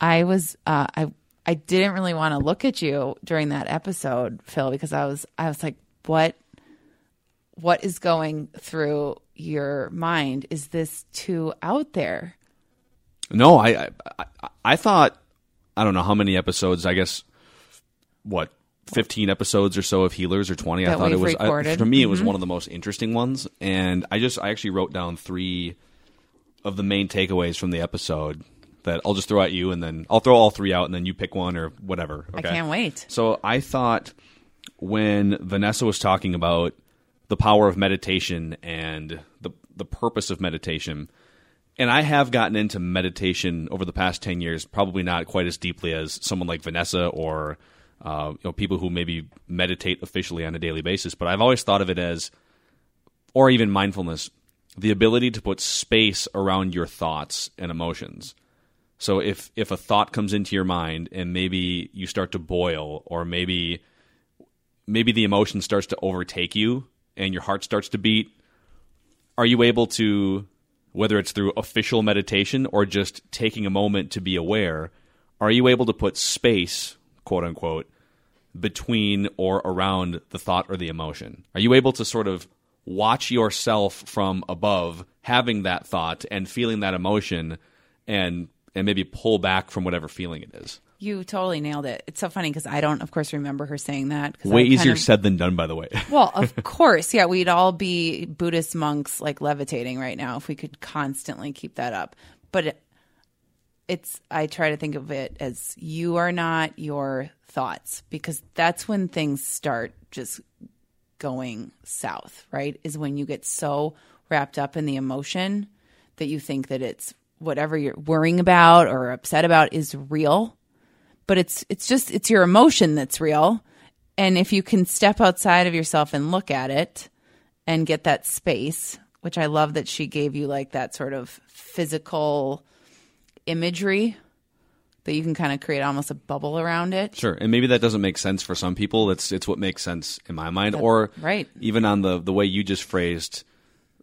I was uh, I I didn't really want to look at you during that episode, Phil, because I was I was like, what what is going through your mind? Is this too out there? No, I, I I thought I don't know how many episodes. I guess what fifteen episodes or so of Healers or twenty. That I thought it was I. Mm-hmm. for me. It was one of the most interesting ones, and I just I actually wrote down three of the main takeaways from the episode that I'll just throw at you, and then I'll throw all three out, and then you pick one or whatever. I can't wait. So I thought when Vanessa was talking about the power of meditation and the the purpose of meditation, and I have gotten into meditation over the past ten years, probably not quite as deeply as someone like Vanessa or uh, you know people who maybe meditate officially on a daily basis. But I've always thought of it as, or even mindfulness, the ability to put space around your thoughts and emotions. So if if a thought comes into your mind and maybe you start to boil or maybe maybe the emotion starts to overtake you and your heart starts to beat, are you able to whether it's through official meditation or just taking a moment to be aware, are you able to put space, quote unquote, between or around the thought or the emotion? Are you able to sort of watch yourself from above having that thought and feeling that emotion and and maybe pull back from whatever feeling it is? You totally nailed it. It's so funny because I don't, of course, remember her saying that. Way easier of- said than done, by the way. Well, of course, yeah, we'd all be Buddhist monks like levitating right now if we could constantly keep that up. But it, it's I try to think of it as you are not your thoughts because that's when things start just going south, right? Is when you get so wrapped up in the emotion that you think that it's whatever you're worrying about or upset about is real. But it's it's just it's your emotion that's real. And if you can step outside of yourself and look at it and get that space which i love that she gave you like that sort of physical imagery that you can kind of create almost a bubble around it. Sure, and maybe that doesn't make sense for some people. It's it's what makes sense in my mind, or right. even on the the way you just phrased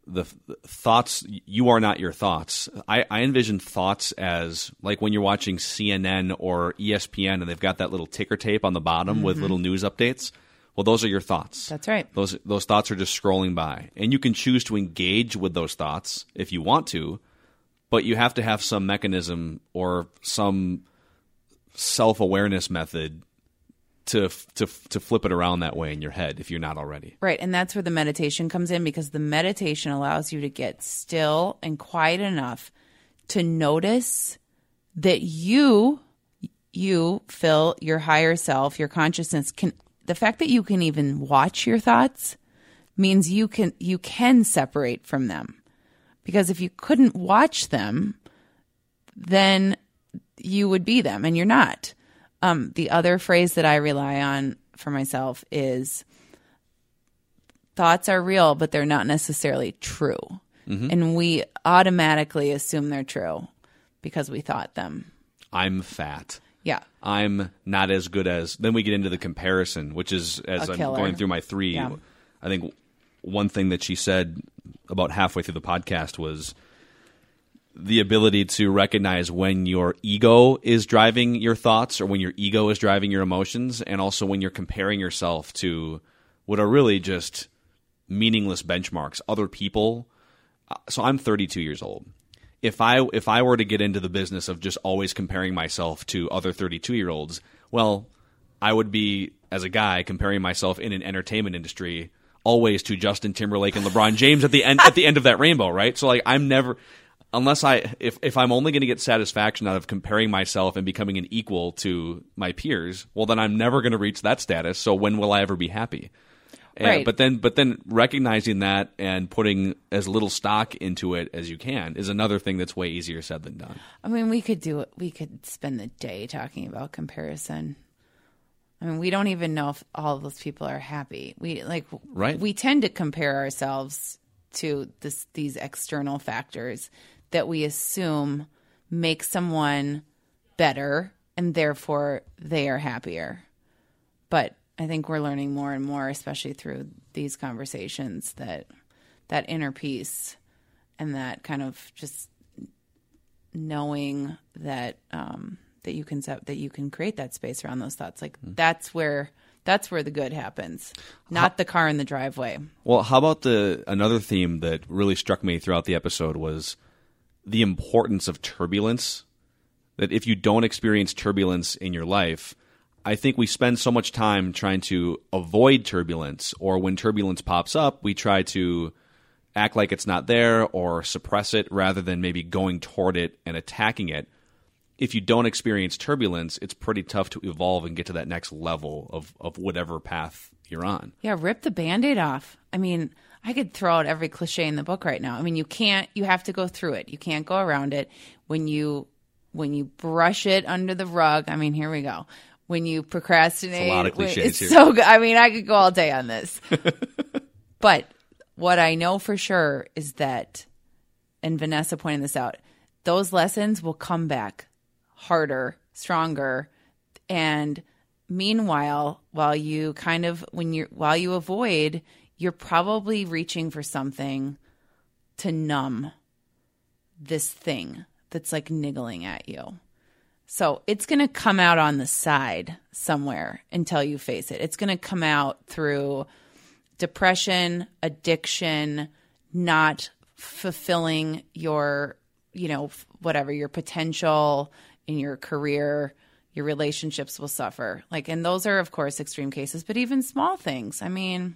the, the thoughts. You are not your thoughts. I, I envision thoughts as like when you're watching CNN or ESPN, and they've got that little ticker tape on the bottom with little news updates. Well, those are your thoughts. Mm-hmm. That's right. Those those thoughts are just scrolling by, and you can choose to engage with those thoughts if you want to, but you have to have some mechanism or some self awareness method to to to flip it around that way in your head if you're not already. Right. And that's where the meditation comes in because the meditation allows you to get still and quiet enough to notice that you, you, Phil, your higher self, your consciousness can, the fact that you can even watch your thoughts means you can, you can separate from them. Because if you couldn't watch them, then you would be them and you're not. Um, the other phrase that I rely on for myself is thoughts are real, but they're not necessarily true. And we automatically assume they're true because we thought them. I'm fat. Yeah. I'm not as good as. Then we get into the comparison, which is as I'm going through my three. Yeah. I think one thing that she said about halfway through the podcast was the ability to recognize when your ego is driving your thoughts or when your ego is driving your emotions, and also when you're comparing yourself to what are really just meaningless benchmarks, other people. Uh, So I'm 32 years old. If I if I were to get into the business of just always comparing myself to other 32 year olds, well, I would be as a guy comparing myself in an entertainment industry always to Justin Timberlake and LeBron James at the end at the end of that rainbow, right? So like I'm never unless I if if I'm only going to get satisfaction out of comparing myself and becoming an equal to my peers, well then I'm never going to reach that status. So when will I ever be happy? And- Right. But then but then recognizing that and putting as little stock into it as you can is another thing that's way easier said than done. I mean, we could do it. We could spend the day talking about comparison. I mean, we don't even know if all of those people are happy. We like, Right. We tend to compare ourselves to this these external factors that we assume make someone better, and therefore they are happier. But I think we're learning more and more, especially through these conversations, that that inner peace and that kind of just knowing that um, that you can set that you can create that space around those thoughts. Like Hmm. that's where that's where the good happens, not the car in the driveway. Well, how about the another theme that really struck me throughout the episode was the importance of turbulence. That if you don't experience turbulence in your life, I think we spend so much time trying to avoid turbulence, or when turbulence pops up, we try to act like it's not there or suppress it rather than maybe going toward it and attacking it. If you don't experience turbulence, it's pretty tough to evolve and get to that next level of, of whatever path you're on. Yeah, rip the band-aid off. I mean, I could throw out every cliche in the book right now. I mean, you can't you have to go through it. You can't go around it. When you when you brush it under the rug, I mean, here we go. When you procrastinate, It's a lot of cliches it's here. so good. I mean, I could go all day on this. but what I know for sure is that and Vanessa pointed this out, those lessons will come back harder, stronger, and meanwhile, while you kind of when you're while you avoid, you're probably reaching for something to numb this thing that's like niggling at you. So it's going to come out on the side somewhere until you face it. It's going to come out through depression, addiction, not fulfilling your, you know, whatever your potential in your career, your relationships will suffer. Like, and those are, of course, extreme cases, but even small things. I mean,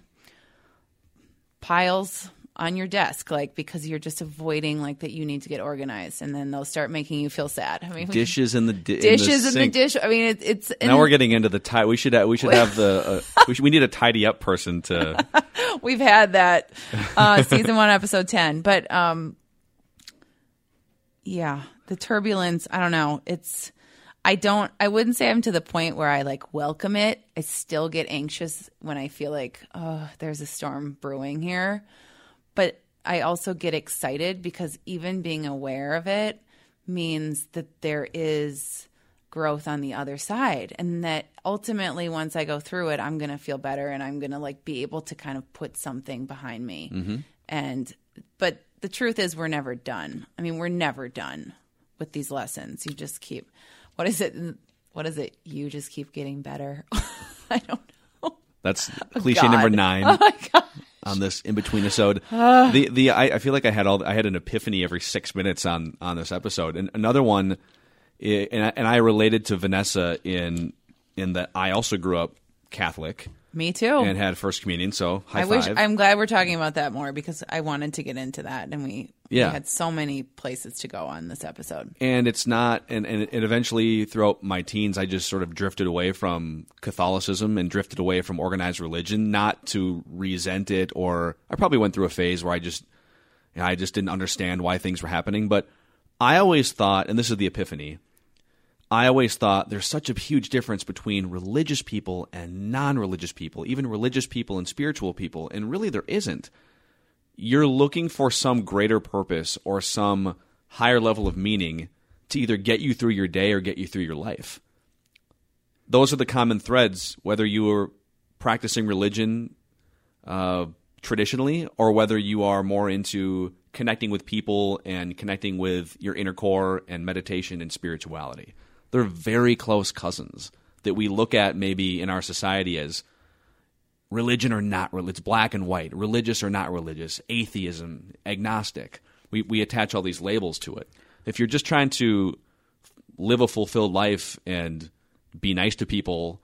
piles on your desk, like because you're just avoiding like that you need to get organized, and then they'll start making you feel sad. I mean, Dishes in the di- dishes in the, sink. dish. I mean, it, it's Now we're getting into the tie. We should have, we should have the uh, we should, we need a tidy up person to we've had that uh, season one, episode ten. But um, yeah, the turbulence. I don't know. It's I don't. I wouldn't say I'm to the point where I like welcome it. I still get anxious when I feel like oh, there's a storm brewing here. But I also get excited because even being aware of it means that there is growth on the other side and that ultimately once I go through it I'm going to feel better and I'm going to like be able to kind of put something behind me. Mm-hmm. And but the truth is we're never done. I mean, we're never done with these lessons. You just keep what is it what is it? You just keep getting better. I don't know. That's oh, cliche God. number nine Oh my god. on this in between episode. Ah. the the I, I feel like I had all I had an epiphany every six minutes on on this episode. And another one, eh, and I, and I related to Vanessa in in that I also grew up Catholic Me too. and had first communion. So high I five. wish I'm glad we're talking about that more because I wanted to get into that and we, Yeah. we had so many places to go on this episode. and it's not and, and and eventually throughout my teens i just sort of drifted away from catholicism and drifted away from organized religion not to resent it or i probably went through a phase where i just you know, i just didn't understand why things were happening but i always thought and this is the epiphany i always thought there's such a huge difference between religious people and non-religious people even religious people and spiritual people and really there isn't you're looking for some greater purpose or some higher level of meaning to either get you through your day or get you through your life. Those are the common threads, whether you are practicing religion uh, traditionally or whether you are more into connecting with people and connecting with your inner core and meditation and spirituality. They're very close cousins that we look at maybe in our society as religion or not it's black and white, religious or not religious, atheism, agnostic. We we attach all these labels to it. If you're just trying to live a fulfilled life and be nice to people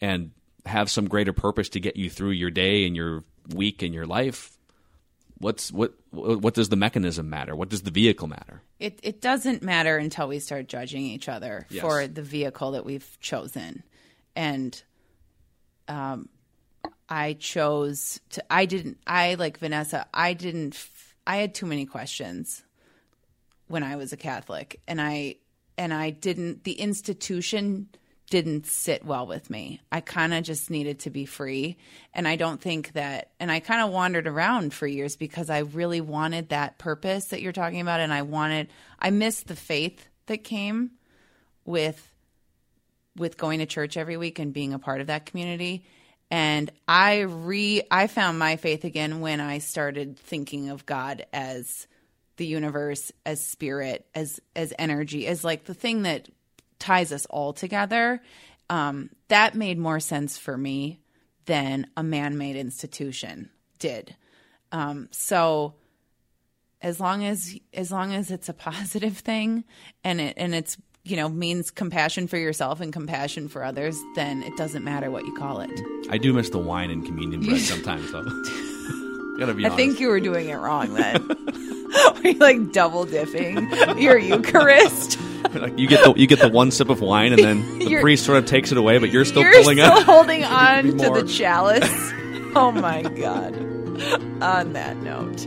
and have some greater purpose to get you through your day and your week and your life, what's what what does the mechanism matter? What does the vehicle matter? It it doesn't matter until we start judging each other Yes. for the vehicle that we've chosen. And um I chose to I didn't I like Vanessa, I didn't I had too many questions when I was a Catholic and I and I didn't the institution didn't sit well with me. I kind of just needed to be free. And I don't think that and I kind of wandered around for years because I really wanted that purpose that you're talking about. And I wanted I missed the faith that came with with going to church every week and being a part of that community. And i re i found my faith again when i started thinking of god as the universe as spirit as as energy as like the thing that ties us all together. Um, that made more sense for me than a man-made institution did. Um, so as long as as long as it's a positive thing and it and it's you know means compassion for yourself and compassion for others, then it doesn't matter what you call it. I do miss the wine and communion bread sometimes, though. Gotta be I honest. think you were doing it wrong then. Were you like double dipping your Eucharist? Like, you get the you get the one sip of wine, and then the priest sort of takes it away, but you're still You're pulling still up. holding on to more. the chalice. Oh my god. On that note.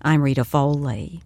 I'm Rita Foley.